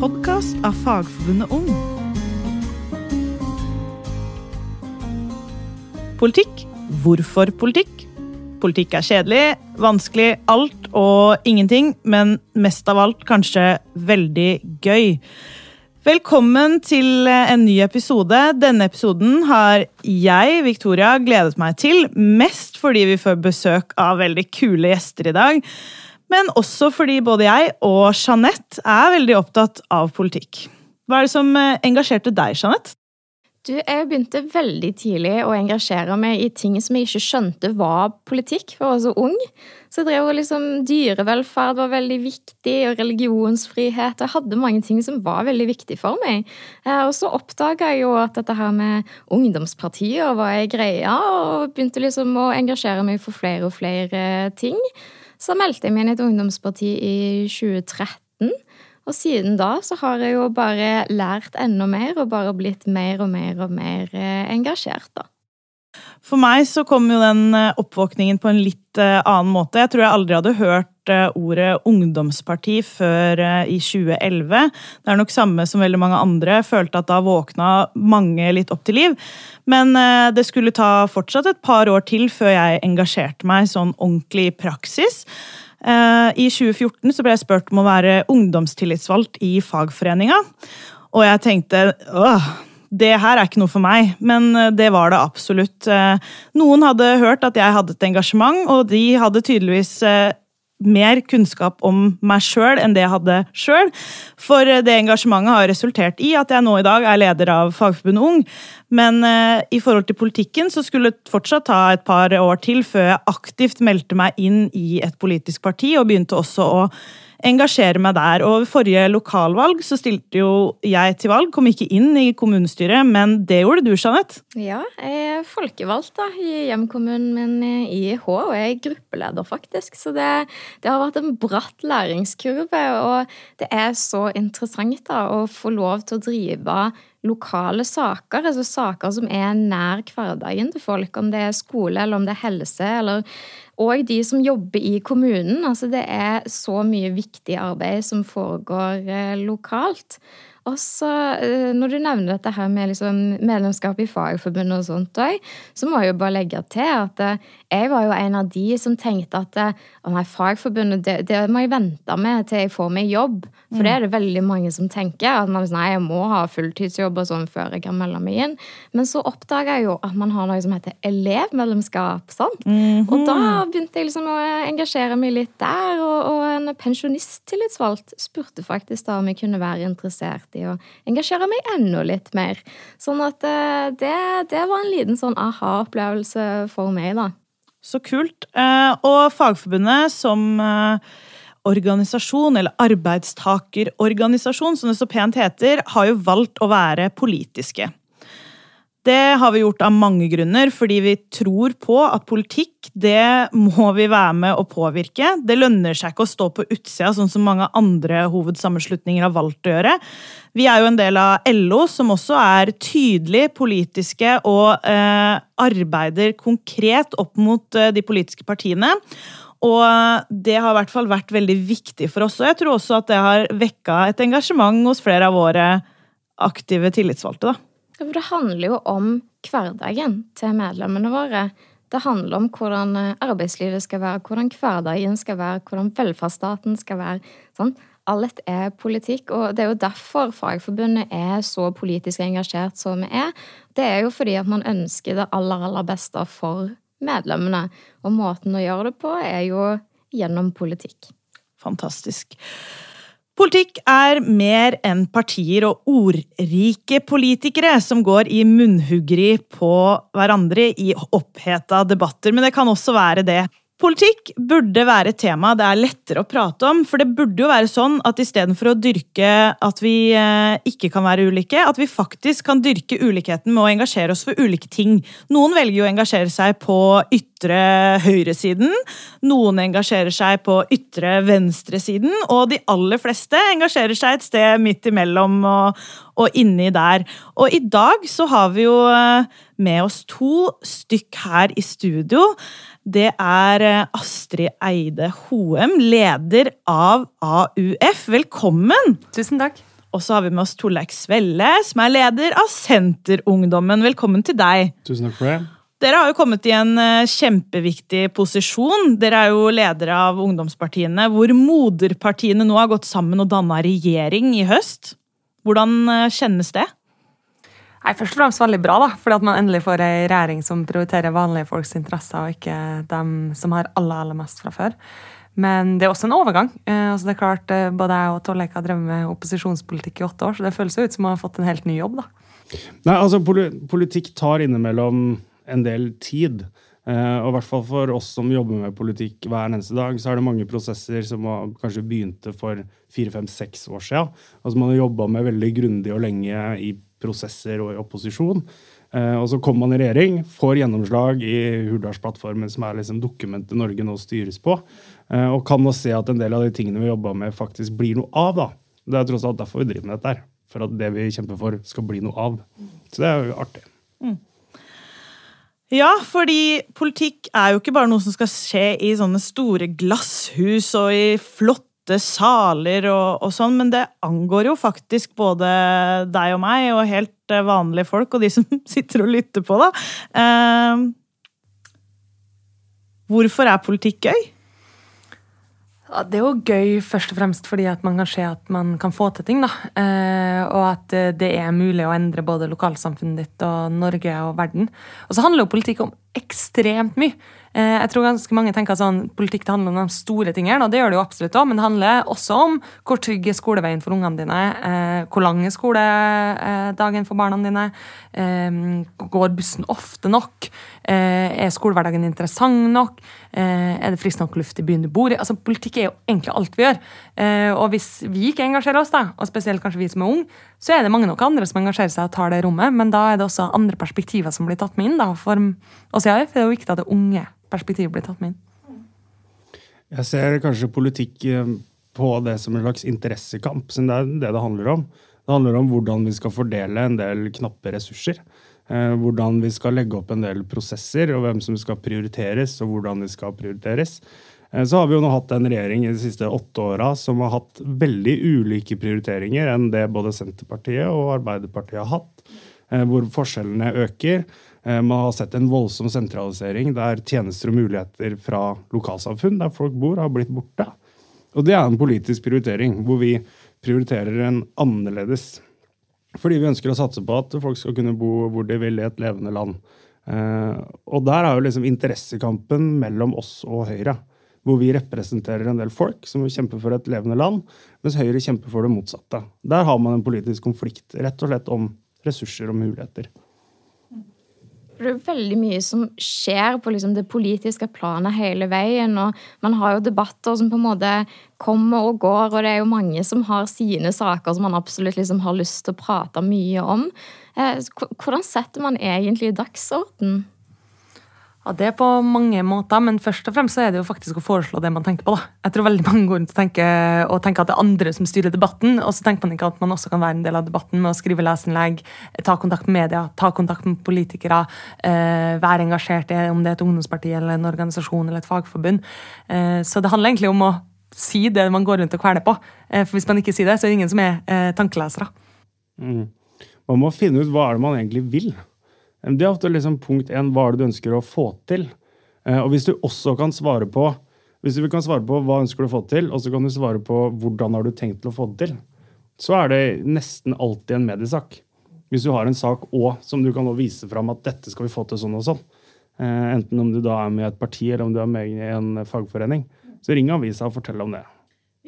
podkast av Fagforbundet Ung. Politikk. Hvorfor politikk? Politikk er kjedelig, vanskelig, alt og ingenting, men mest av alt kanskje veldig gøy. Velkommen til en ny episode. Denne episoden har jeg, Victoria, gledet meg til. Mest fordi vi får besøk av veldig kule gjester i dag. Men også fordi både jeg og Jeanette er veldig opptatt av politikk. Hva er det som engasjerte deg, Jeanette? Du, jeg begynte veldig tidlig å engasjere meg i ting som jeg ikke skjønte var politikk, for jeg var så ung. Så jeg drev liksom Dyrevelferd var veldig viktig, og religionsfrihet. Jeg hadde mange ting som var veldig viktig for meg. Eh, og så oppdaga jeg jo at dette her med ungdomspartier var ei greie, og begynte liksom å engasjere meg for flere og flere ting. Så meldte jeg meg inn i et ungdomsparti i 2013. Og siden da så har jeg jo bare lært enda mer og bare blitt mer og mer og mer eh, engasjert, da. For meg så kom jo den eh, oppvåkningen på en litt eh, annen måte. Jeg tror jeg aldri hadde hørt ordet ungdomsparti før i 2011. Det er nok samme som veldig mange andre. Følte at da våkna mange litt opp til liv. Men det skulle ta fortsatt et par år til før jeg engasjerte meg sånn ordentlig i praksis. Eh, I 2014 så ble jeg spurt om å være ungdomstillitsvalgt i fagforeninga. Og jeg tenkte åh, det her er ikke noe for meg, men eh, det var det absolutt. Eh, noen hadde hørt at jeg hadde et engasjement, og de hadde tydeligvis mer kunnskap om meg sjøl enn det jeg hadde sjøl. For eh, det engasjementet har resultert i at jeg nå i dag er leder av Fagforbundet Ung. Men i forhold til politikken så skulle det fortsatt ta et par år til før jeg aktivt meldte meg inn i et politisk parti og begynte også å engasjere meg der. Og ved forrige lokalvalg så stilte jo jeg til valg, kom ikke inn i kommunestyret, men det gjorde du, Jeanette? Ja, jeg er folkevalgt da, i hjemkommunen min i Hå, og jeg er gruppeleder, faktisk. Så det, det, har vært en bratt læringskurve, og det er så interessant da, å få lov til å drive lokale saker, altså saker som er nær hverdagen til folk, om det er skole eller om det er helse, eller og de som jobber i kommunen. Altså det er så mye viktig arbeid som foregår eh, lokalt. Og så, eh, når du nevner dette her med liksom medlemskap i Fagforbundet og sånt òg, så må jeg jo bare legge til at eh, jeg var jo en av de som tenkte at eh, å nei, Fagforbundet, det, det må jeg vente med til jeg får meg jobb. For mm. det er det veldig mange som tenker. At man nei, jeg må ha fulltidsjobb og sånn før jeg kan melde meg inn. Men så oppdaga jeg jo at man har noe som heter elevmedlemskap. sant? Mm -hmm. Og da begynte jeg liksom å engasjere meg litt der. Og, og en pensjonisttillitsvalgt spurte faktisk da om jeg kunne være interessert i å engasjere meg enda litt mer. Sånn at eh, det, det var en liten sånn aha-opplevelse for meg, da. Så kult. Eh, og Fagforbundet som eh, organisasjon, eller arbeidstakerorganisasjon, som det så pent heter, har jo valgt å være politiske. Det har vi gjort av mange grunner, fordi vi tror på at politikk det må vi være med å påvirke. Det lønner seg ikke å stå på utsida, sånn som mange andre hovedsammenslutninger har valgt å gjøre. Vi er jo en del av LO, som også er tydelig politiske og eh, arbeider konkret opp mot eh, de politiske partiene. Og det har i hvert fall vært veldig viktig for oss. Og jeg tror også at det har vekka et engasjement hos flere av våre aktive tillitsvalgte. da. For det handler jo om hverdagen til medlemmene våre. Det handler om hvordan eh, arbeidslivet skal være, hvordan hverdagen skal være, hvordan velferdsstaten skal være. Sånn. Alt er politikk, og det er jo derfor Fagforbundet er så politisk engasjert som vi er. Det er jo fordi at man ønsker det aller, aller beste for medlemmene. Og måten å gjøre det på er jo gjennom politikk. Fantastisk. Politikk er mer enn partier og ordrike politikere som går i munnhuggeri på hverandre i oppheta debatter, men det kan også være det Politikk burde være et tema det er lettere å prate om. For det burde jo være sånn at istedenfor å dyrke at vi eh, ikke kan være ulike, at vi faktisk kan dyrke ulikheten med å engasjere oss for ulike ting. Noen velger jo å engasjere seg på ytre høyresiden. Noen engasjerer seg på ytre venstresiden. Og de aller fleste engasjerer seg et sted midt imellom og, og inni der. Og i dag så har vi jo eh, med oss to stykk her i studio det er eh, Astrid Eide Hoem, leder av AUF. Velkommen! Tusen takk. Og så har vi med oss Torleik Svelle, som er leder av Senterungdommen. Velkommen til deg. Tusen takk for det. Dere har jo kommet i en eh, kjempeviktig posisjon. Dere er jo ledere av ungdomspartiene, hvor moderpartiene nå har gått sammen og danna regjering i høst. Hvordan eh, kjennes det? Nei, Først og fremst veldig bra, da, fordi at man endelig får ei regjering som prioriterer vanlige folks interesser, og ikke dem som har aller, aller mest fra før. Men det er også en overgang. Eh, altså det er klart, Både jeg og Torleik har drevet med opposisjonspolitikk i åtte år, så det føles ut som å ha fått en helt ny jobb. da. Nei, altså Politikk tar innimellom en del tid. Eh, og i hvert fall For oss som jobber med politikk hver eneste dag, så er det mange prosesser som var, kanskje begynte for fire-fem-seks år siden. Altså Man har jobba med veldig grundig og lenge i prosesser og i opposisjon. Uh, og så kommer man i regjering, får gjennomslag i Hurdalsplattformen, som er liksom dokumentet Norge nå styres på, uh, og kan nå se at en del av de tingene vi jobba med, faktisk blir noe av. da. Det er tross alt derfor vi driver med dette her. For at det vi kjemper for, skal bli noe av. Så det er jo artig. Mm. Ja, fordi politikk er jo ikke bare noe som skal skje i sånne store glasshus og i flotte saler og, og sånn, men det angår jo faktisk både deg og meg og helt eh, vanlige folk og de som sitter og lytter på, da. Eh, hvorfor er politikk gøy? Det er jo gøy først og fremst fordi at man kan se at man kan få til ting. da. Eh, og at eh, det er mulig å endre både lokalsamfunnet ditt og Norge og verden. Og så handler jo politikk om ekstremt mye. Eh, jeg tror ganske mange tenker sånn, Politikk det handler om de store tingene, og det gjør det jo absolutt også, men det handler også om hvor trygg er skoleveien for ungene dine, eh, hvor lang er skoledagen for barna dine, eh, går bussen ofte nok, er skolehverdagen interessant nok, er det frisk nok luft i byen du bor i? Altså, Politikk er jo egentlig alt vi gjør. Og hvis vi ikke engasjerer oss, da, og spesielt kanskje vi som er unge, så er det mange nok andre som engasjerer seg og tar det rommet, men da er det også andre perspektiver som blir tatt med inn. da, for oss for det er jo viktig at det unge perspektivet blir tatt med inn? Jeg ser kanskje politikk eh, på det som en slags interessekamp, som det er det det handler om. Det handler om hvordan vi skal fordele en del knappe ressurser. Eh, hvordan vi skal legge opp en del prosesser, og hvem som skal prioriteres, og hvordan de skal prioriteres. Eh, så har vi jo nå hatt en regjering i de siste åtte åra som har hatt veldig ulike prioriteringer enn det både Senterpartiet og Arbeiderpartiet har hatt. Hvor forskjellene øker. Eh, man har sett en voldsom sentralisering der tjenester og muligheter fra lokalsamfunn der folk bor, har blitt borte. Og det er en politisk prioritering, hvor vi prioriterer en annerledes. Fordi vi ønsker å satse på at folk skal kunne bo hvor de vil i et levende land. Eh, og der er jo liksom interessekampen mellom oss og Høyre. Hvor vi representerer en del folk som kjemper for et levende land, mens Høyre kjemper for det motsatte. Der har man en politisk konflikt, rett og slett om ressurser og muligheter. Det er veldig mye som skjer på liksom det politiske planet hele veien. og Man har jo debatter som på en måte kommer og går, og det er jo mange som har sine saker som man absolutt liksom har lyst til å prate mye om. Eh, hvordan setter man egentlig dagsorden? Ja, Det er på mange måter, men først og fremst så er det jo faktisk å foreslå det man tenker på. da. Jeg tror veldig mange går rundt og tenker, og tenker at det er andre som styrer debatten, og så tenker man ikke at man også kan være en del av debatten med å skrive leseinnlegg, ta kontakt med media, ta kontakt med politikere, eh, være engasjert i om det er et ungdomsparti eller en organisasjon eller et fagforbund. Eh, så det handler egentlig om å si det man går rundt og kveler på. Eh, for hvis man ikke sier det, så er det ingen som er tankelesere. Mm. Man må finne ut hva er det man egentlig vil. Det er ofte liksom punkt én hva er det du ønsker å få til. Eh, og hvis du også kan svare på hvis du kan svare på hva ønsker du å få til, og så kan du svare på hvordan har du tenkt å få det til, så er det nesten alltid en mediesak. Hvis du har en sak òg som du kan vise fram at dette skal vi få til sånn og sånn, eh, enten om du da er med i et parti eller om du er med i en fagforening, så ring avisa og fortell om det.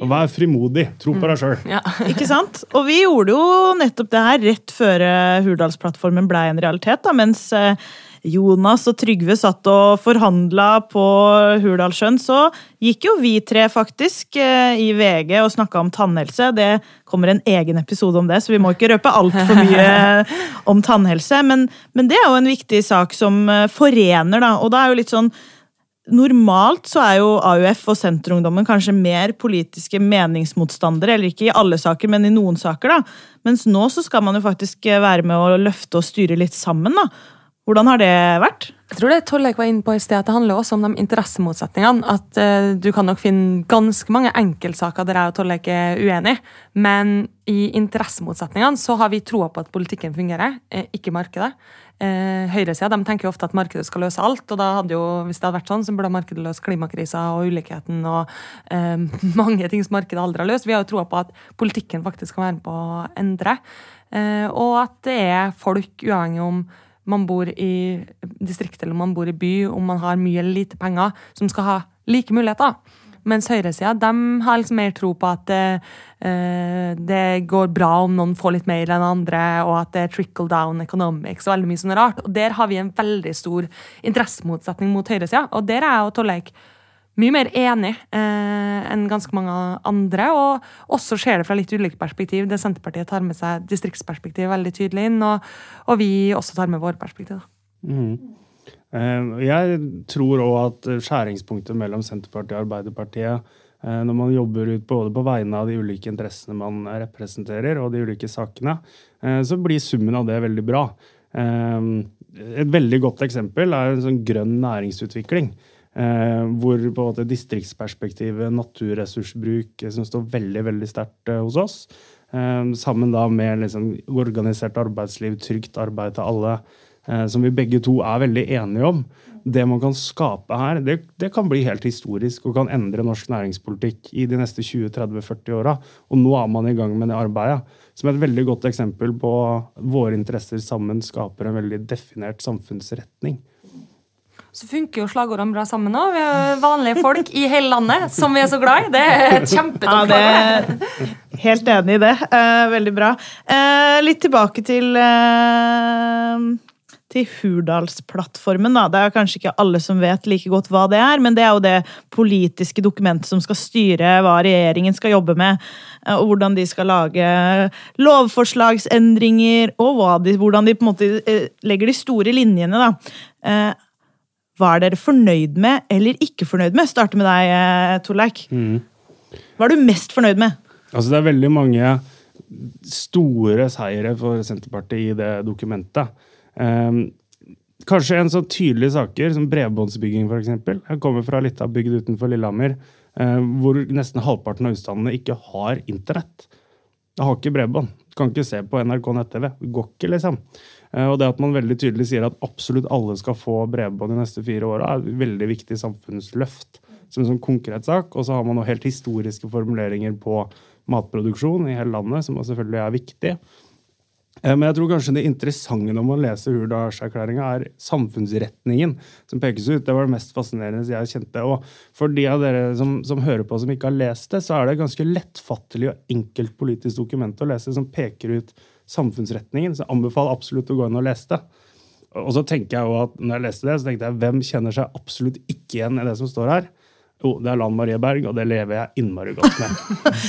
Og vær frimodig. Tro på deg sjøl. Ja. Ikke sant? Og vi gjorde jo nettopp det her rett før eh, Hurdalsplattformen ble en realitet. da, mens eh, Jonas og Trygve satt og forhandla på Hurdalssjøen, så gikk jo vi tre faktisk eh, i VG og snakka om tannhelse. Det kommer en egen episode om det, så vi må ikke røpe altfor mye om tannhelse. Men, men, det er jo en viktig sak som forener, da. Og da er jo litt sånn Normalt så er jo AUF og Senterungdommen kanskje mer politiske meningsmotstandere, eller ikke i alle saker, men i noen saker. da. Mens nå så skal man jo faktisk være med å løfte og styre litt sammen. da. Hvordan har det vært? Jeg tror det Tollek var inne på i sted, at det handler også om de interessemotsetningene. At uh, du kan nok finne ganske mange enkeltsaker der jeg og Tollek er uenige. Men i interessemotsetningene så har vi troa på at politikken fungerer, eh, ikke markedet. Uh, Høyresida tenker jo ofte at markedet skal løse alt. og da hadde jo, Hvis det hadde vært sånn, så burde markedet løse klimakrisa og ulikheten og eh, mange ting som markedet aldri har løst. Vi har jo troa på at politikken faktisk kan være med på å endre. og at det er folk, uavhengig om man bor i distriktet eller man bor i by, om man har mye eller lite penger, som skal ha like muligheter. Mens høyresida har liksom mer tro på at uh, det går bra om noen får litt mer enn andre, og at det er trickle down economics og veldig mye sånn rart. Og Der har vi en veldig stor interessemotsetning mot høyresida. Og der er jeg og Torleik mye mer enig uh, enn ganske mange andre. Og også ser det fra litt ulike perspektiv. Det Senterpartiet tar med seg distriktsperspektiv veldig tydelig inn, og, og vi også tar med vårt perspektiv. Mm. Eh, jeg tror òg at skjæringspunktet mellom Senterpartiet og Arbeiderpartiet eh, når man jobber ut både på vegne av de ulike interessene man representerer, og de ulike sakene, eh, så blir summen av det veldig bra. Eh, et veldig godt eksempel er en sånn grønn næringsutvikling. Eh, hvor på en måte distriktsperspektivet, naturressursbruk, som står veldig veldig sterkt eh, hos oss. Eh, sammen da med liksom, organisert arbeidsliv, trygt arbeid til alle, eh, som vi begge to er veldig enige om. Det man kan skape her, det, det, kan bli helt historisk og kan endre norsk næringspolitikk i de neste 20-30-40 åra. Og nå er man i gang med det arbeidet. Som et veldig godt eksempel på våre interesser sammen skaper en veldig definert samfunnsretning. Så funker jo slagordene bra sammen òg. Vi er vanlige folk i hele landet som vi er så glad i. Det er et kjempetopp. Ja, helt enig i det. Uh, veldig bra. Uh, litt tilbake til til Hurdalsplattformen. Da. Det er kanskje ikke alle som vet like godt hva det er, men det er jo det politiske dokumentet som skal styre hva regjeringen skal jobbe med, og hvordan de skal lage lovforslagsendringer, og de, hvordan de på en måte legger de store linjene. da. Hva er dere fornøyd med eller ikke fornøyd med? Starte med deg, eh, Torleik. Mm. Hva er du mest fornøyd med? Altså, det er veldig mange store seire for Senterpartiet i det dokumentet. Um, kanskje en sånn tydelig saker som bredbåndsbygging, f.eks. Jeg kommer fra litt av bygd utenfor Lillehammer, uh, hvor nesten halvparten av husstandene ikke har internett. Jeg har ikke bredbånd. Kan ikke se på NRK nett-TV. Går ikke, liksom. Eh, og det at man veldig tydelig sier at absolutt alle skal få bredbånd de neste fire åra, er et veldig viktig samfunnsløft som en sånn konkret sak. Og så har man noe helt historiske formuleringer på matproduksjon i hele landet, som selvfølgelig er viktig. Eh, men jeg tror kanskje det interessante når man leser Hurdalserklæringa, er samfunnsretningen som pekes ut. Det var det mest fascinerende jeg kjente. Og for de av dere som, som hører på som ikke har lest det, så er det et ganske lettfattelig og enkelt politisk dokument å lese som peker ut samfunnsretningen. Så jeg anbefaler absolutt å gå inn og lese det. Og så tenker jeg jo at når jeg leste det, så tenkte jeg hvem kjenner seg absolutt ikke igjen i det som står her? Jo, det er Lan Marie Berg, og det lever jeg innmari godt med.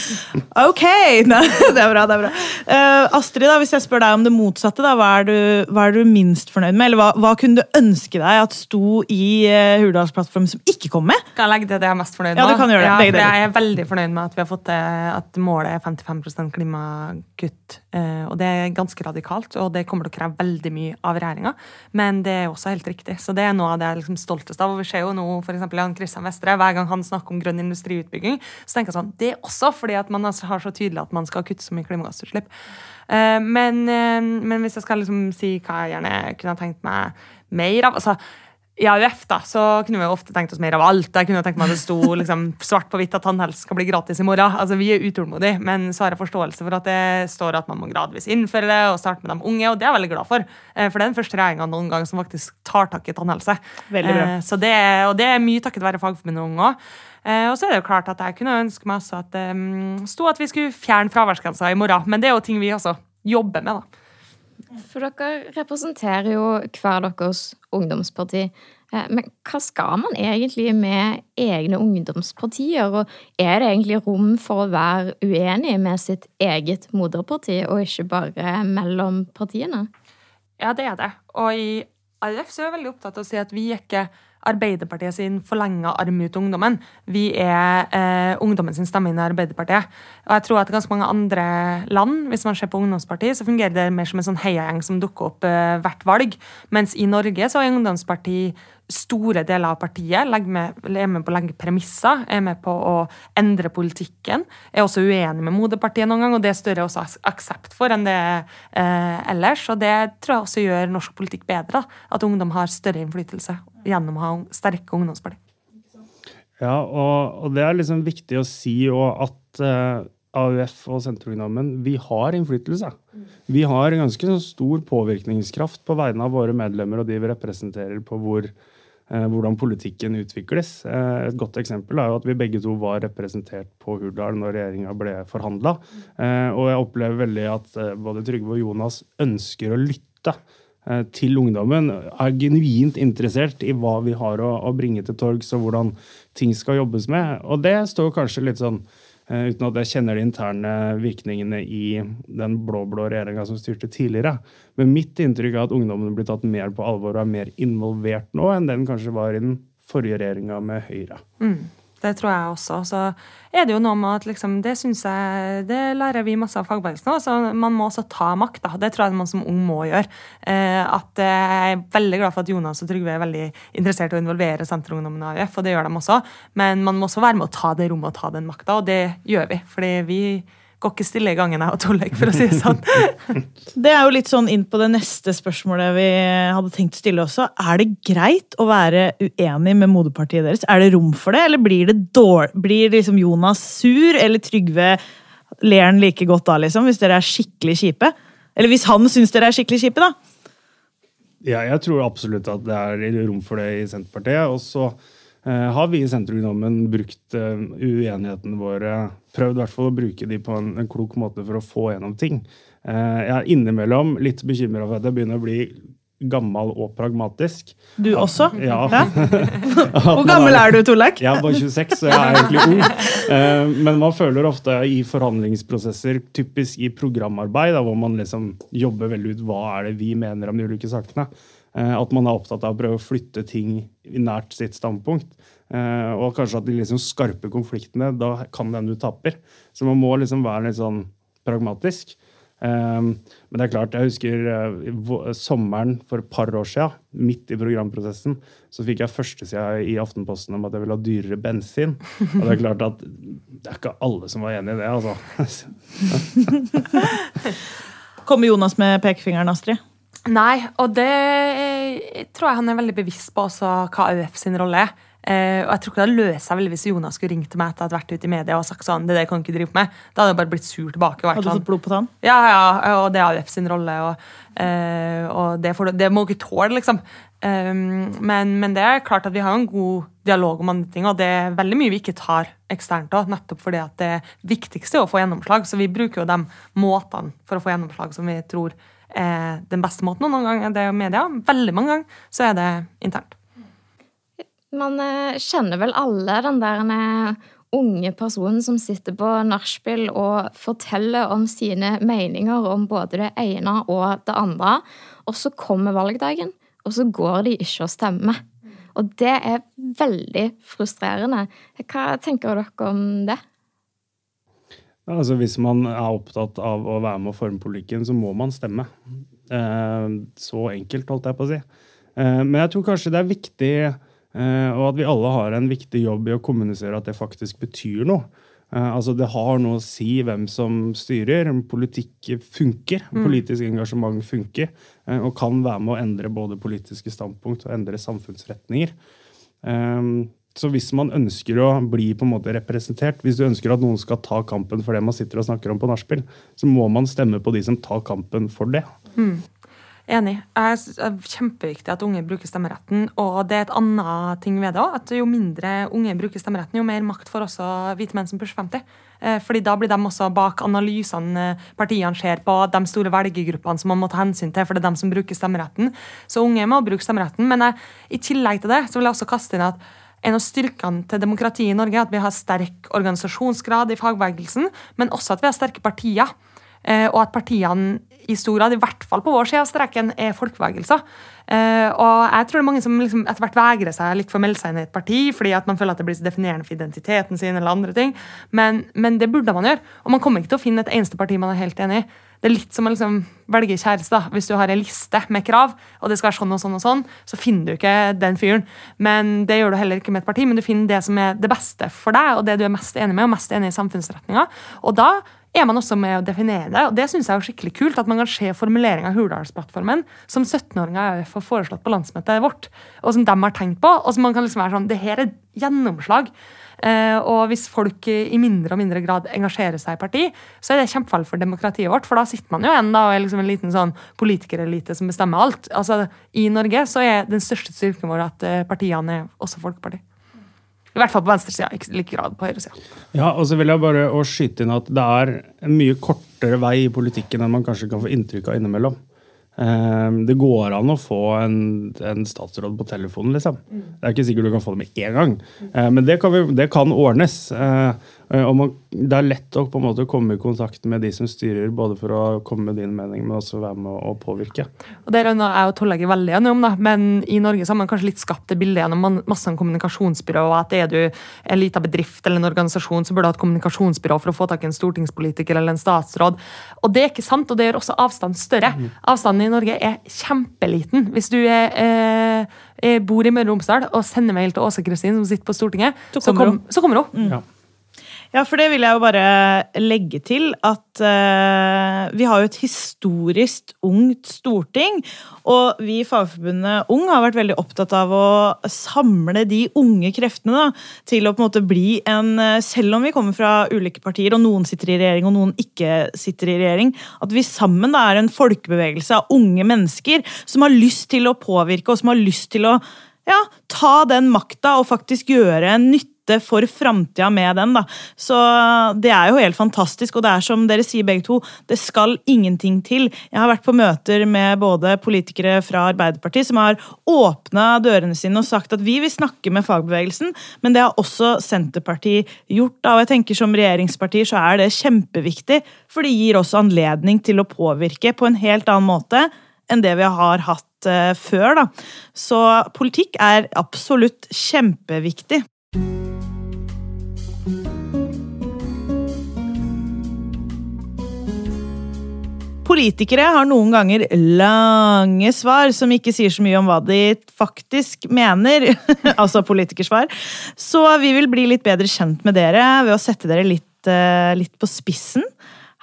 ok! Nei, det er bra. det er bra. Uh, Astrid, da, hvis jeg spør deg om det motsatte, da, hva, er du, hva er du minst fornøyd med? Eller hva, hva, kunne du ønske deg at sto i uh, Hurdalsplattformen som ikke kom med? Kan jeg legge til det jeg er mest fornøyd med? Ja, du kan gjøre det. Ja, jeg er veldig fornøyd med at vi har fått til at målet er 55% klimakutt. Uh, og det er ganske radikalt, og det kommer til å kreve veldig mye av regjeringa. Men det er også helt riktig. Så det er noe av det jeg er liksom stoltest av. Og vi ser jo nå f.eks. Jan Christian Vestre. hver gang han snakker om grønn industriutbygging, så tenker jeg sånn Det er også fordi at man altså har så tydelig at man skal kutte så mye klimagassutslipp. Eh, men, eh, men, hvis jeg skal liksom si hva jeg gjerne kunne tenkt meg mer av altså i AUF da, så kunne vi jo ofte tenkt oss mer av alt. Jeg kunne tenkt meg at det sto liksom, svart på hvitt at tannhelse skal bli gratis i morgen. Altså, Vi er utålmodige, men så har jeg forståelse for at det står at man må gradvis innføre det og starte med de unge, og det er jeg veldig glad for. Eh, for det er den første regjeringa noen gang som faktisk tar tak i tannhelse. Veldig bra. Eh, så det, og det er mye takket være Fagforbundet og Unge òg. Eh, og så er det jo klart at jeg kunne ønske meg også at det um, sto at vi skulle fjerne fraværsgrensa i morgen, men det er jo ting vi også jobber med, da. For dere representerer jo hver deres ungdomsparti. Eh, men hva skal man egentlig med egne ungdomspartier? Og er det egentlig rom for å være uenig med sitt eget moderparti, og ikke bare mellom partiene? Ja, det er det. Og i AUF så er vi veldig opptatt av å si at vi er ikke Arbeiderpartiet sin forlenga arm ut ungdommen. Vi er eh, ungdommen sin stemme inn i Arbeiderpartiet. Og jeg tror at ganske mange andre land, hvis man ser på ungdomsparti, så fungerer det mer som en sånn heiagjeng som dukker opp eh, hvert valg. Mens i Norge så er ungdomsparti store deler av partiet med, er med på å legge premisser, er med på å endre politikken. Er også uenig med moderpartiet noen gang, og det er større også aksept for enn det eh, ellers. Og det tror jeg også gjør norsk politikk bedre. At ungdom har større innflytelse gjennom å ha sterke ungdomspartier. Ja, og, og, det er liksom viktig å si at eh, AUF og Senterungdommen, vi har innflytelse. Vi har ganske stor påvirkningskraft på vegne av våre medlemmer og de vi representerer på hvor hvordan politikken utvikles. Eh, et godt eksempel er jo at vi begge to var representert på Hurdal når regjeringa ble forhandla. Eh, og jeg opplever veldig at både Trygve og Jonas ønsker å lytte til ungdommen. Er genuint interessert i hva vi har å, bringe til torgs, og hvordan ting skal jobbes med. Og det står kanskje litt sånn Eh, uten at jeg kjenner de interne virkningene i den blå-blå regjeringa som styrte tidligere. Men mitt inntrykk er at ungdommen blir tatt mer på alvor og er mer involvert nå enn den kanskje var i den forrige regjeringa med Høyre. Mm. Det tror jeg også. Så er det jo noe med at liksom, det synes jeg, det lærer vi masse av fagbevegelsen òg. Man må også ta makt. Da. Det tror jeg man som ung må gjøre. Eh, at Jeg er veldig glad for at Jonas og Trygve er veldig interessert i å involvere Senterungdommen i AUF, og det gjør de også. Men man må også være med å ta det rommet og ta den makta, og det gjør vi. fordi vi går ikke stille i gangen jeg har Tollek, for å si det sånn. det er jo litt sånn inn på det neste spørsmålet vi hadde tenkt å stille også. Er det greit å være uenig med moderpartiet deres? Er det rom for det, eller blir det dårlig? Blir liksom Jonas sur, eller Trygve ler han like godt da, liksom? Hvis dere er skikkelig kjipe? Eller hvis han syns dere er skikkelig kjipe, da? Ja, jeg tror absolutt at det er rom for det i Senterpartiet. og så har vi i Senterungdommen brukt uh, uenighetene våre Prøvd i hvert fall å bruke de på en, en klok måte for å få gjennom ting. Jeg er innimellom litt bekymra for at jeg begynner å bli gammel og pragmatisk. Du også? Ja. Hvor gammel er du, Torleik? Jeg er bare 26, så jeg er egentlig ung. Men man føler ofte i forhandlingsprosesser, typisk i programarbeid, da, hvor man liksom jobber veldig ut hva er det vi mener om de ulike sakene. Eh, at man er opptatt av å prøve å flytte ting nært sitt standpunkt. Eh, og kanskje at de liksom skarpe konfliktene, da kan den du taper. Så man må liksom være litt sånn pragmatisk. Eh, men det er klart, jeg husker sommeren for et par år siden, midt i programprosessen, så fikk jeg førstesida i Aftenposten om at jeg ville ha dyrere bensin. Og det er klart at det er ikke alle som var enig i det, altså. Kommer Jonas med pekefingeren, Astrid? Nei, og det eh, tror jeg han er veldig bevisst på også hva AUF sin rolle er. Uh, og jeg tror ikke det løser seg veldig hvis Jonas skulle ringt til meg etter at vært ute i media og sagt sånn, det der kan ikke drive med. Da hadde jeg bare blitt sur tilbake. Hadde du fått blod på tann? Ja, ja, og det er AUF sin rolle. Og, uh, og det, for, det, må ikke tåle, liksom. Um, men, men, det er klart at vi har en god dialog om andre ting, og det er veldig mye vi ikke tar eksternt òg, nettopp fordi at det viktigste er å få gjennomslag. Så vi bruker jo de måtene for å få gjennomslag som vi tror er den beste måten. Og noen ganger er det media. Veldig mange ganger så er det internt. Man eh, kjenner vel alle den der eh, unge personen som sitter på nachspiel og forteller om sine meninger om både det ene og det andre. Og så kommer valgdagen, og så går de ikke og stemmer. Og det er veldig frustrerende. Hva tenker dere om det? Altså, hvis man er opptatt av å være med å forme politikken, så må man stemme. Eh, så enkelt, holdt jeg på å si. Eh, men jeg tror kanskje det er viktig, eh, og at vi alle har en viktig jobb i å kommunisere at det faktisk betyr noe. Altså Det har noe å si hvem som styrer. Politikk funker. Mm. Politisk engasjement funker. Og kan være med å endre både politiske standpunkt og endre samfunnsretninger. Så hvis man ønsker å bli på en måte representert, hvis du ønsker at noen skal ta kampen for det man sitter og snakker om på nachspiel, så må man stemme på de som tar kampen for det. Mm. Enig. Det er kjempeviktig at unge bruker stemmeretten. Og det er et annet ting ved det òg, at jo mindre unge bruker stemmeretten, jo mer makt får også hvite menn som pusher 50. Eh, fordi da blir de også bak analysene partiene ser på, de store velgergruppene som man må ta hensyn til, for det er de som bruker stemmeretten. Så unge må bruke stemmeretten. Men jeg, i tillegg til det så vil jeg også kaste inn at en av styrkene til demokratiet i Norge er at vi har sterk organisasjonsgrad i fagbevegelsen, men også at vi har sterke partier. Eh, og at partiene i stor grad, i hvert fall på vår side av streken, er folkebevegelser. Uh, og jeg tror det er mange som liksom etter hvert vegrer seg litt for å melde seg inn i et parti fordi at man føler at det blir så definerende for identiteten sin. eller andre ting. Men, men, det burde man gjøre. Og man kommer ikke til å finne et eneste parti man er helt enig i. Det er litt som å liksom velge kjæreste. da. Hvis du har en liste med krav, og det skal være sånn og sånn, og sånn, så finner du ikke den fyren. Men Det gjør du heller ikke med et parti, men du finner det som er det beste for deg, og det du er mest enig med, og mest enig i samfunnsretninga. Og da er man også med å definere det. Og det syns jeg er skikkelig kult, at man kan se formuleringa av Hurdalsplattformen som 17-åringer har foreslått på landsmøtet vårt, og som de har tenkt på. Og som man kan liksom være sånn Det her er gjennomslag. Eh, og hvis folk i mindre og mindre grad engasjerer seg i parti, så er det kjempefarlig for demokratiet vårt. For da sitter man jo igjen da, og er liksom en liten sånn politikerelite som bestemmer alt. Altså, I Norge så er den største styrken vår at eh, partiene er også folkeparti. I hvert fall på venstresida, ikke like grad på høyresida. Ja, og så vil jeg bare skyte inn at det er en mye kortere vei i politikken enn man kanskje kan få inntrykk av innimellom. Ehm, det går an å få en, en statsråd på telefonen, liksom. Det er ikke sikkert du kan få det med én gang, ehm, men det kan, vi, det kan ordnes. Eh, og man, det er lett å på en måte komme i kontakt med de som styrer, både for å komme med din mening, men også være med å påvirke. Og Det er jeg og Tollegg veldig enige om, da. men i Norge så har man kanskje litt skapt det bildet gjennom masse kommunikasjonsbyrå, og at er du en liten bedrift eller en organisasjon, så burde du ha et kommunikasjonsbyrå for å få tak i en stortingspolitiker eller en statsråd. Og det er ikke sant, og det gjør også avstanden større. Mm. Avstanden i Norge er kjempeliten. Hvis du er, eh, bor i Møre og Romsdal og sender mail til Åse Kristin, som sitter på Stortinget, så kommer, så kommer hun. Mm. Ja. Ja, for det vil jeg jo bare legge til at uh, vi har jo et historisk ungt storting. Og vi i Fagforbundet Ung har vært veldig opptatt av å samle de unge kreftene da, til å på en måte bli en eh, Selv om vi kommer fra ulike partier, og noen sitter i regjering og noen ikke sitter i regjering, at vi sammen da er en folkebevegelse av unge mennesker som har lyst til å påvirke, og som har lyst til å ja, ta den makta og faktisk gjøre en nytte nytte for framtida med den. da. Så det er jo helt fantastisk, og det er som dere sier begge to, det skal ingenting til. Jeg har vært på møter med både politikere fra Arbeiderpartiet som har åpna dørene sine og sagt at vi vil snakke med fagbevegelsen, men det har også Senterpartiet gjort. da, og jeg tenker Som regjeringsparti så er det kjempeviktig, for det gir også anledning til å påvirke på en helt annen måte enn det vi har hatt uh, før. Da. Så politikk er absolutt kjempeviktig. Politikere har noen ganger lange svar som ikke sier så mye om hva de faktisk mener. altså politikersvar. Så vi vil bli litt bedre kjent med dere ved å sette dere litt, uh, litt på spissen.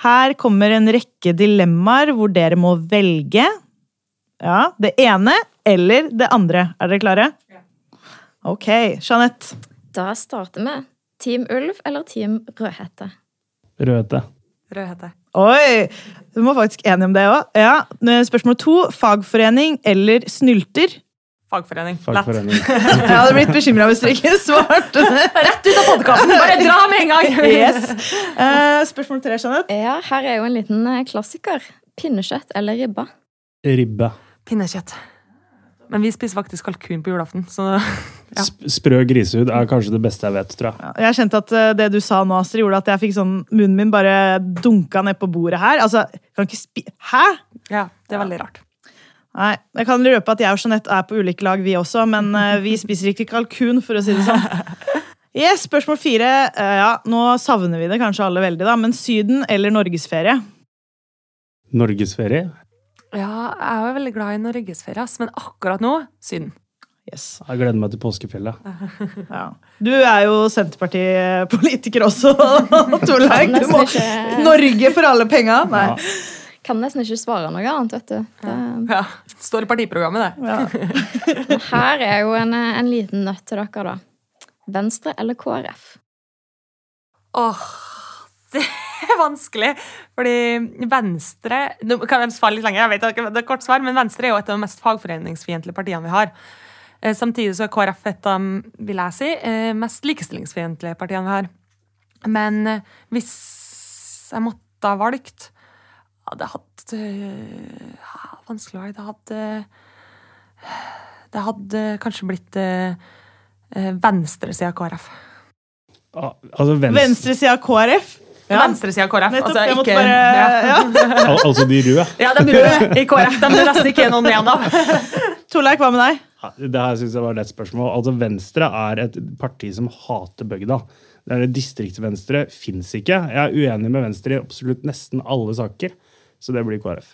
Her kommer en rekke dilemmaer hvor dere må velge ja, det ene eller det andre. Er dere klare? Ja. Ok. Jeanette? Da starter vi. Team Ulv eller Team Rødhette? Rødhette. Rødhette. Oi! Du må faktisk enige om det òg. Ja. Spørsmål to. Fagforening eller snylter? Fagforening. Fagforening. jeg hadde blitt bekymra hvis dere ikke svarte det. Rett ut av podkasten! Bare dra med en gang! yes. Uh, spørsmål tre, Jeanette. Ja, her er jo en liten eh, klassiker. Pinnekjøtt eller ribba? Ribbe. Pinnekjøtt. Men vi spiser faktisk kalkun på julaften. så ja. Sprø grisehud er kanskje det beste jeg vet, tror jeg. jeg kjente at eh, det du sa nå, Astrid, gjorde at jeg fikk sånn Munnen min bare dunka ned på bordet her. Altså, kan ikke spi... Hæ?! Ja, det er veldig rart. Nei, Jeg kan røpe at jeg og Jeanette er på ulike lag, vi også, men eh, vi spiser ikke kalkun, for å si det sånn. Yes, Spørsmål fire. Eh, ja, Nå savner vi det kanskje alle veldig, da, men Syden eller norgesferie? Norgesferie? Ja, jeg er veldig glad i norgesferie, men akkurat nå synd. Yes. Jeg gleder meg til påskefjellet. Ja. Du er jo Senterpartipolitiker også, Torleik. Du må Norge for alle penga! Nei. Ja. Kan nesten ikke svare noe annet, vet du. Det... Ja. Står i partiprogrammet, det. Ja. Her er jo en, en liten nøtt til dere, da. Venstre eller KrF? Åh, det er vanskelig. Fordi Venstre Nå kan jeg svare litt lenger, jeg vet ikke, det er kort svar, men Venstre er jo et av de mest fagforeningsfiendtlige partiene vi har. Eh, samtidig så er KrF et av vil jeg si, eh, mest likestillingsfiendtlige partiene vi har. Men eh, hvis jeg måtte ha valgt Det hadde øh, Vanskelig å velge. Det hadde Det hadde kanskje blitt venstresida KrF. Ah, altså venstre. Venstresida KrF? Ja. Venstresida av KrF. Nettopp. Altså, jeg måtte ikke, bare ja. ja. Al altså de røde. ja, de røde i KrF. De det nesten ikke er noen igjen av. Torleik, hva med deg? Det her synes jeg var et lett spørsmål. Altså Venstre er et parti som hater bygda. Det er det Distriktsvenstre fins ikke. Jeg er uenig med Venstre i absolutt nesten alle saker, så det blir KrF.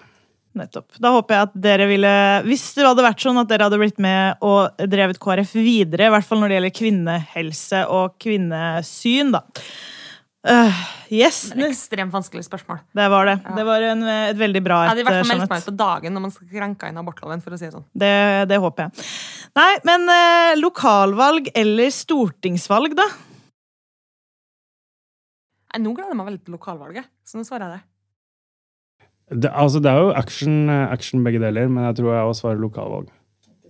Nettopp. Da håper jeg at dere ville Hvis det hadde vært sånn at dere hadde blitt med og drevet KrF videre, i hvert fall når det gjelder kvinnehelse og kvinnesyn, da. Uh, yes, Men ekstremt vanskelig spørsmål. det var det. Det var en, et veldig bra Jeg hadde i hadde hvert fall meldt meg ut på dagen når man skal krenke inn abortloven. for å si det sånn. Det, det håper jeg. Nei, men eh, lokalvalg eller stortingsvalg, da? Nei, Nå gleder jeg meg veldig til lokalvalget, så nå svarer jeg det. Det, altså, det er jo action, action begge deler, men jeg tror jeg også svarer lokalvalg.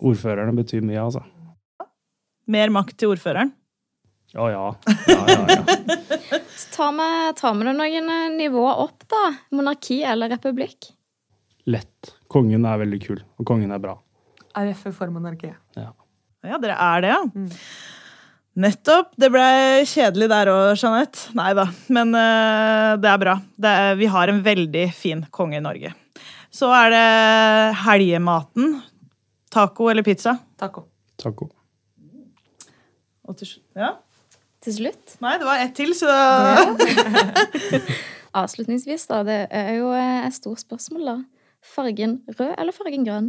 Ordførerne betyr mye, altså. Mer makt til ordføreren? Ja, ja. ja, ja, ja. Så tar vi, det noen eh, nivåer opp, da. Monarki eller republikk? Lett. Kongen er veldig kul, og kongen er bra. AUF for monarkiet. Ja. Ja, dere er det, ja. Mm. Nettopp. Det ble kjedelig der òg, Jeanette. Nei da. Men uh, det er bra. Det er, vi har en veldig fin konge i Norge. Så er det helgematen. Taco eller pizza? Taco. Taco. Og til, ja? Til slutt, Nei, det var ett til, så avslutningsvis, da. Det er jo eh, et stort spørsmål, da. Fargen rød eller fargen grønn?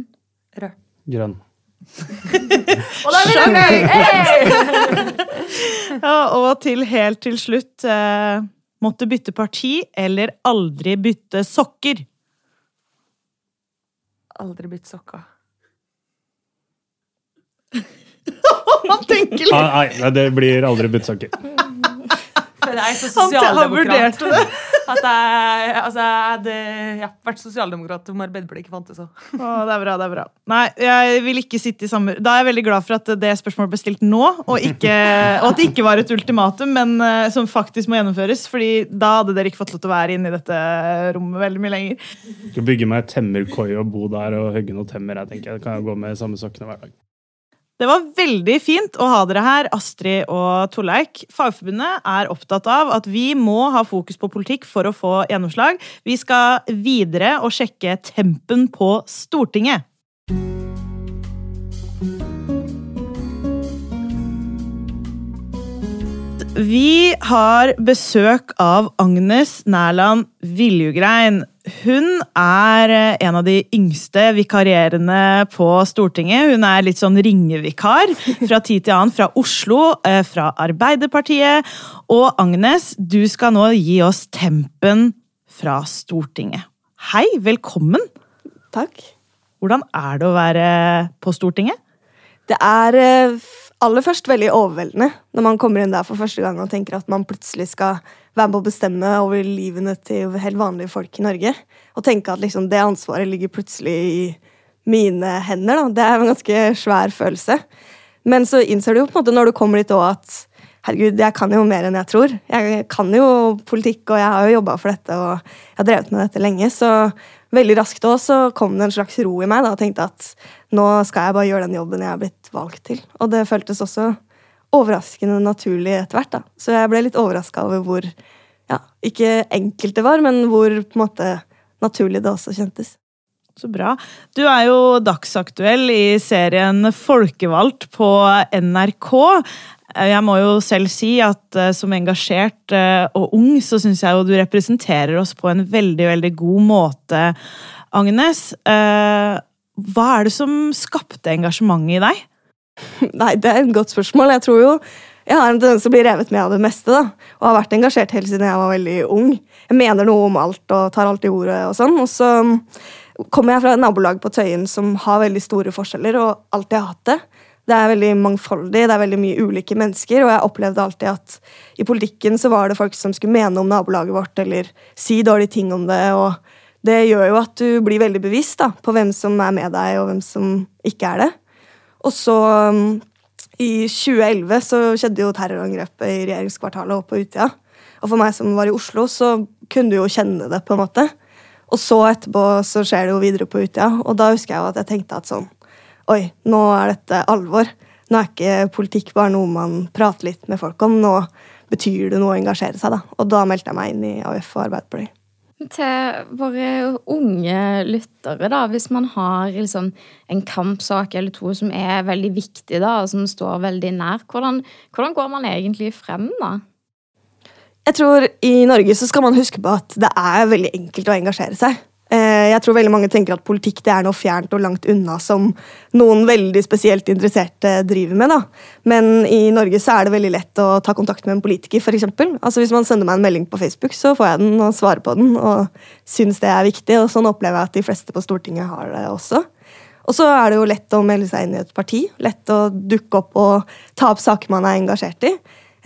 Rød. Grønn. Og da er vi fornøyd! Hey! ja, Og til helt til slutt eh, Måtte bytte parti eller aldri bytte sokker? Aldri bytte sokker. Han tenker litt Ah, nei, nei, det blir aldri byttesaker. For jeg er så sosialdemokrat. vurderte det. At jeg, altså, jeg hadde ja, vært sosialdemokrat om Arbeiderpartiet ikke fantes òg. Det er bra, det er bra. Nei, jeg vil ikke sitte i samme Da er jeg veldig glad for at det spørsmålet ble stilt nå, og, ikke, og at det ikke var et ultimatum, men eh, som faktisk må gjennomføres. fordi da hadde dere ikke fått lov til å være inne i dette rommet veldig mye lenger. Skal bygge meg temmerkoi og bo der og hogge noen temmer. Jeg tenker, Da kan jeg gå med samme sokkene hver dag. Det var veldig fint å ha dere her, Astrid og Torleik. Fagforbundet er opptatt av at vi må ha fokus på politikk for å få gjennomslag. Vi skal videre og sjekke tempen på Stortinget. Vi har besøk av Agnes Nærland Viljugrein. Hun er eh, en av de yngste vikarierende på Stortinget. Hun er litt sånn ringevikar fra tid til annen fra Oslo, eh, fra Arbeiderpartiet. Og Agnes, du skal nå gi oss tempen fra Stortinget. Hei, velkommen! Takk. Hvordan er det å være på Stortinget? Det er eh, aller først veldig overveldende når man kommer inn der for første gang og tenker at man plutselig skal være med å bestemme over livene til helt vanlige folk i Norge. Og tenke at liksom, det ansvaret ligger plutselig i mine hender. Da. Det er en ganske svær følelse. Men så innser du jo på en måte når du kommer dit òg at herregud, jeg kan jo mer enn jeg tror. Jeg kan jo politikk, og jeg har jo jobba for dette, og jeg har drevet med dette lenge. Så veldig raskt også så kom det en slags ro i meg da, og tenkte at nå skal jeg bare gjøre den jobben jeg er blitt valgt til. Og det føltes også overraskende naturlig etter hvert. da. Så jeg ble litt overraska over hvor ja, ikke enkelt det var, men hvor på en måte naturlig det også kjentes. Så bra. Du er jo dagsaktuell i serien Folkevalgt på NRK. Jeg må jo selv si at eh, som engasjert eh, og ung, så syns jeg jo du representerer oss på en veldig, veldig god måte, Agnes. Hva er det som skapte engasjementet i deg? Nei, det er et godt spørsmål. Jeg tror jo jeg har en tendens til å bli revet med av det meste. da, Og har vært engasjert helt siden jeg var veldig ung. Jeg mener noe om alt og tar alt i ordet og sånn. Og så kommer jeg fra et nabolag på Tøyen som har veldig store forskjeller, og alltid har hatt det. Det er veldig mangfoldig, det er veldig mye ulike mennesker, og jeg opplevde alltid at i politikken så var det folk som skulle mene om nabolaget vårt, eller si dårlige ting om det, og det gjør jo at du blir veldig bevisst da, på hvem som er med deg, og hvem som ikke er det. Og så um, i 2011 så skjedde jo terrorangrepet i regjeringskvartalet og på Utøya. Og for meg som var i Oslo, så kunne du jo kjenne det, på en måte. Og så etterpå så skjer det jo videre på Utøya, og da husker jeg jo at jeg tenkte at sånn Oi, nå er dette alvor. Nå er ikke politikk bare noe man prater litt med folk om. Nå betyr det noe å engasjere seg. da. Og da meldte jeg meg inn i AUF og Arbeiderpartiet. Til våre unge lyttere, da, hvis man har liksom en kampsak eller to som er veldig viktig, da, og som står veldig nær, hvordan, hvordan går man egentlig frem da? Jeg tror I Norge så skal man huske på at det er veldig enkelt å engasjere seg. Eh, jeg tror veldig mange tenker at politikk det er noe fjernt og langt unna som noen veldig spesielt interesserte driver med. da. Men i Norge så er det veldig lett å ta kontakt med en politiker. For altså Hvis man sender meg en melding på Facebook, så får jeg den og svarer på den. og synes det er viktig, og Sånn opplever jeg at de fleste på Stortinget har det også. Og så er det jo lett å melde seg inn i et parti. Lett å dukke opp og ta opp saker man er engasjert i.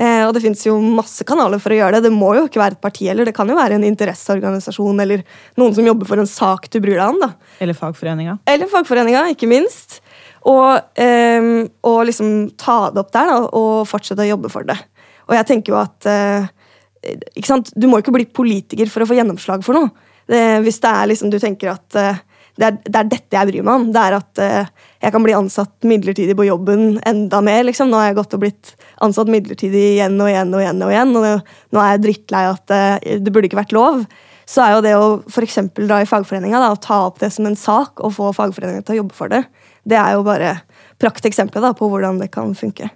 Eh, og det fins jo masse kanaler for å gjøre det. Det må jo ikke være et parti eller Det kan jo være en interesseorganisasjon eller noen som jobber for en sak du bryr deg om. da. Eller fagforeninga. Eller fagforeninga, ikke minst. Og, eh, og, liksom ta det opp der da, og fortsette å jobbe for det. Og jeg tenker jo at eh, ikke sant? Du må ikke bli politiker for å få gjennomslag for noe. Det, hvis det er liksom, du tenker at eh, det er, det er, dette jeg bryr meg om. Det er at uh, jeg kan bli ansatt midlertidig på jobben enda mer. liksom. Nå har jeg gått og blitt ansatt midlertidig igjen og igjen og igjen. og igjen, og nå er jeg drittlei at uh, det burde ikke vært lov. Så er jo det å for dra i fagforeninga og ta opp det som en sak og få fagforeninga til å jobbe for det, det er jo bare prakteksempler på hvordan det kan funke.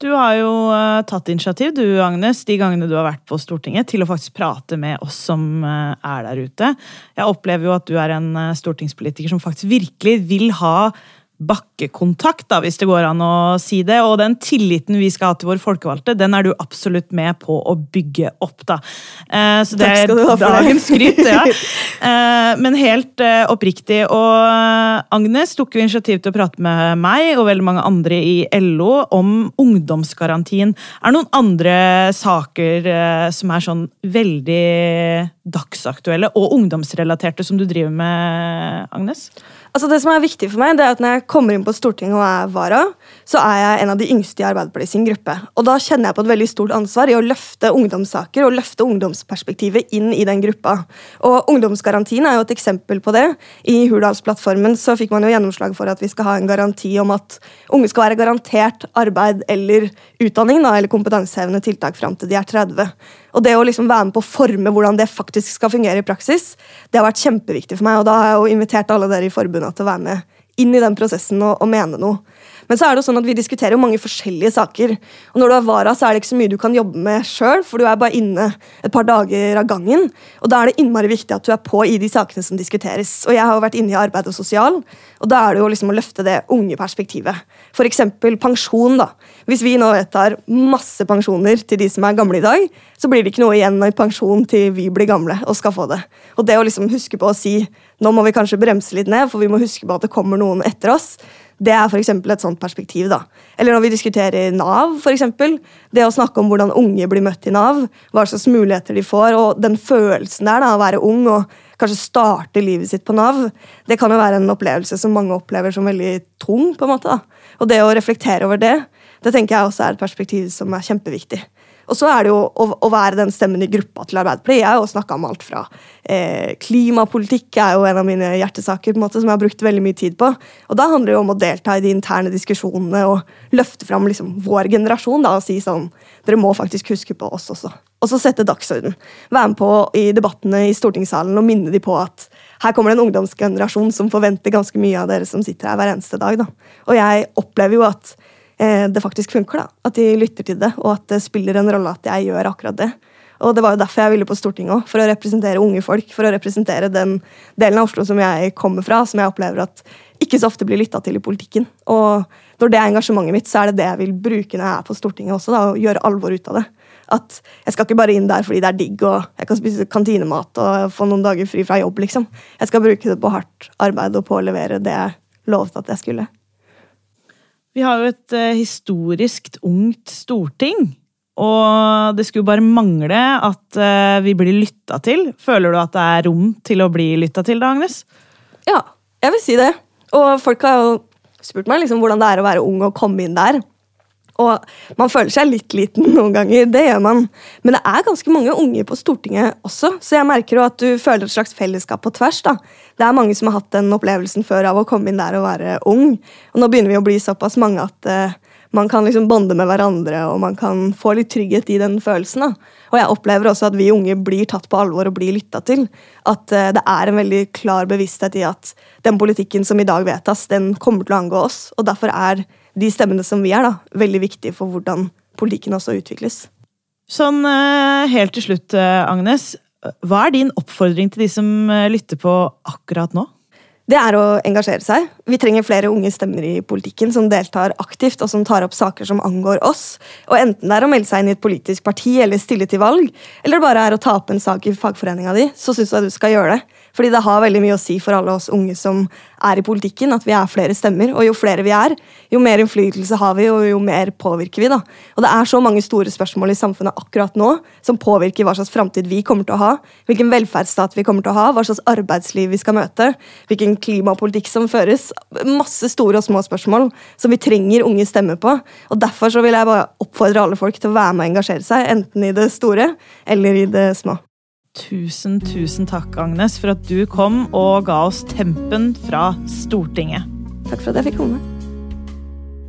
Du har jo uh, tatt initiativ du, Agnes, de gangene du har vært på Stortinget, til å faktisk prate med oss som uh, er der ute. Jeg opplever jo at du er en uh, stortingspolitiker som faktisk virkelig vil ha bakkekontakt, da, hvis det går an å si det. Og den tilliten vi skal ha til våre folkevalgte, den er du absolutt med på å bygge opp. da. Eh, så det er dagens skryt. ja. Eh, men helt eh, oppriktig. Og eh, Agnes tok jo initiativ til å prate med meg og veldig mange andre i LO om ungdomsgarantien. Er det noen andre saker eh, som er sånn veldig dagsaktuelle og ungdomsrelaterte som du driver med, Agnes? Altså det som er viktig for meg, det er at Når jeg kommer inn på Stortinget og er vara, så er jeg en av de yngste i Arbeiderpartiet sin gruppe. Og Da kjenner jeg på et veldig stort ansvar i å løfte ungdomssaker og løfte ungdomsperspektivet inn i den gruppa. Og Ungdomsgarantien er jo et eksempel på det. I Hurdalsplattformen så fikk man jo gjennomslag for at vi skal ha en garanti om at unge skal være garantert arbeid eller utdanning da, eller kompetansehevende tiltak fram til de er 30. Og det å liksom være med på å forme hvordan det faktisk skal fungere i praksis, det har vært kjempeviktig for meg. Og da har jeg jo invitert alle dere i forbundet til å være med inn i den prosessen og, og mene noe. Men så er det jo sånn at vi diskuterer jo mange forskjellige saker. Og når du er vara, så er det ikke så mye du kan jobbe med sjøl, for du er bare inne et par dager av gangen. Og da er det innmari viktig at du er på i de sakene som diskuteres. Og jeg har jo vært inne i arbeid og sosial, og da er det jo liksom å løfte det unge perspektivet. Eksempel pensjon, da. Hvis vi nå vedtar masse pensjoner til de som er gamle i dag, så blir det ikke noe igjen i pensjon til vi blir gamle og skal få det. Og det å liksom huske på å si nå må vi kanskje bremse litt ned, for vi må huske på at det kommer noen etter oss. Det er for et sånt perspektiv. da. Eller når vi diskuterer Nav, for eksempel. Det å snakke om hvordan unge blir møtt i Nav, hva slags muligheter de får, og den følelsen der da, å være ung og kanskje starte livet sitt på Nav, det kan jo være en opplevelse som mange opplever som veldig tung. på en måte. da. Og det å reflektere over det, det tenker jeg også er et perspektiv som er kjempeviktig. Og så er det jo å, være den stemmen i gruppa til Arbeiderpartiet. Jeg har jo snakka om alt fra eh, klimapolitikk er jo en av mine hjertesaker på en måte, som jeg har brukt veldig mye tid på. Og da handler det jo om å delta i de interne diskusjonene og løfte fram liksom, vår generasjon da, og si sånn Dere må faktisk huske på oss også. Og så sette dagsorden. Være med på i debattene i stortingssalen og minne de på at her kommer det en ungdomsgenerasjon som forventer ganske mye av dere som sitter her hver eneste dag. Da. Og jeg opplever jo at det faktisk funker. da, At de lytter til det, og at det spiller en rolle at jeg gjør akkurat det. Og Det var jo derfor jeg ville på Stortinget òg, for å representere unge folk. For å representere den delen av Oslo som jeg kommer fra, som jeg opplever at ikke så ofte blir lytta til i politikken. Og når det er engasjementet mitt, så er det det jeg vil bruke når jeg er på Stortinget også. da, og Gjøre alvor ut av det. At jeg skal ikke bare inn der fordi det er digg og jeg kan spise kantinemat og få noen dager fri fra jobb. liksom. Jeg skal bruke det på hardt arbeid og på å levere det jeg lovte at jeg skulle. Vi har jo et uh, historisk ungt storting. Og det skulle bare mangle at uh, vi blir lytta til. Føler du at det er rom til å bli lytta til, da, Agnes? Ja, jeg vil si det. Og folk har jo spurt meg liksom, hvordan det er å være ung og komme inn der. Og man føler seg litt liten noen ganger, det gjør man. Men det er ganske mange unge på Stortinget også, så jeg merker jo at du føler et slags fellesskap på tvers. da. Det er mange som har hatt den opplevelsen før av å komme inn der og være ung. Og nå begynner vi å bli såpass mange at uh, man kan liksom bonde med hverandre, og man kan få litt trygghet i den følelsen. da. Og jeg opplever også at vi unge blir tatt på alvor og blir lytta til. At uh, det er en veldig klar bevissthet i at den politikken som i dag vedtas, den kommer til å angå oss. Og derfor er de stemmene som vi er, da, veldig viktige for hvordan politikken også utvikles. Sånn uh, helt til slutt, uh, Agnes. Hva er din oppfordring til de som lytter på akkurat nå? det er å engasjere seg. Vi trenger flere unge stemmer i politikken som deltar aktivt og som tar opp saker som angår oss. Og Enten det er å melde seg inn i et politisk parti eller stille til valg, eller det bare er å ta opp en sak i fagforeninga di, så syns jeg du skal gjøre det. Fordi det har veldig mye å si for alle oss unge som er i politikken, at vi er flere stemmer. Og jo flere vi er, jo mer innflytelse har vi, og jo mer påvirker vi. da. Og det er så mange store spørsmål i samfunnet akkurat nå som påvirker hva slags framtid vi kommer til å ha, hvilken velferdsstat vi kommer til å ha, hva slags arbeidsliv vi skal møte, hvilken klimapolitikk som føres. Masse store og små spørsmål som vi trenger unge stemmer på. Og Derfor så vil jeg bare oppfordre alle folk til å være med og engasjere seg, enten i det store eller i det små. Tusen, tusen takk, Agnes, for at du kom og ga oss tempen fra Stortinget. Takk for at jeg fikk komme.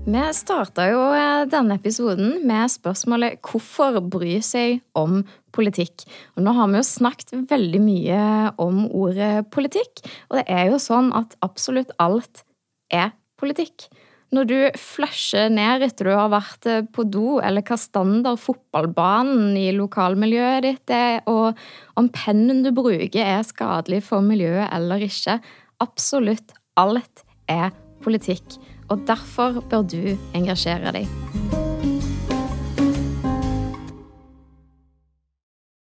Vi starta jo eh, denne episoden med spørsmålet 'Hvorfor bry seg om politikk?' Og nå har vi jo snakket veldig mye om ordet politikk, og det er jo sånn at absolutt alt er politikk. Når du flasher ned etter du har vært eh, på do, eller hva standard fotballbanen i lokalmiljøet ditt er, og om pennen du bruker er skadelig for miljøet eller ikke Absolutt alt er politikk, og derfor bør du engasjere deg.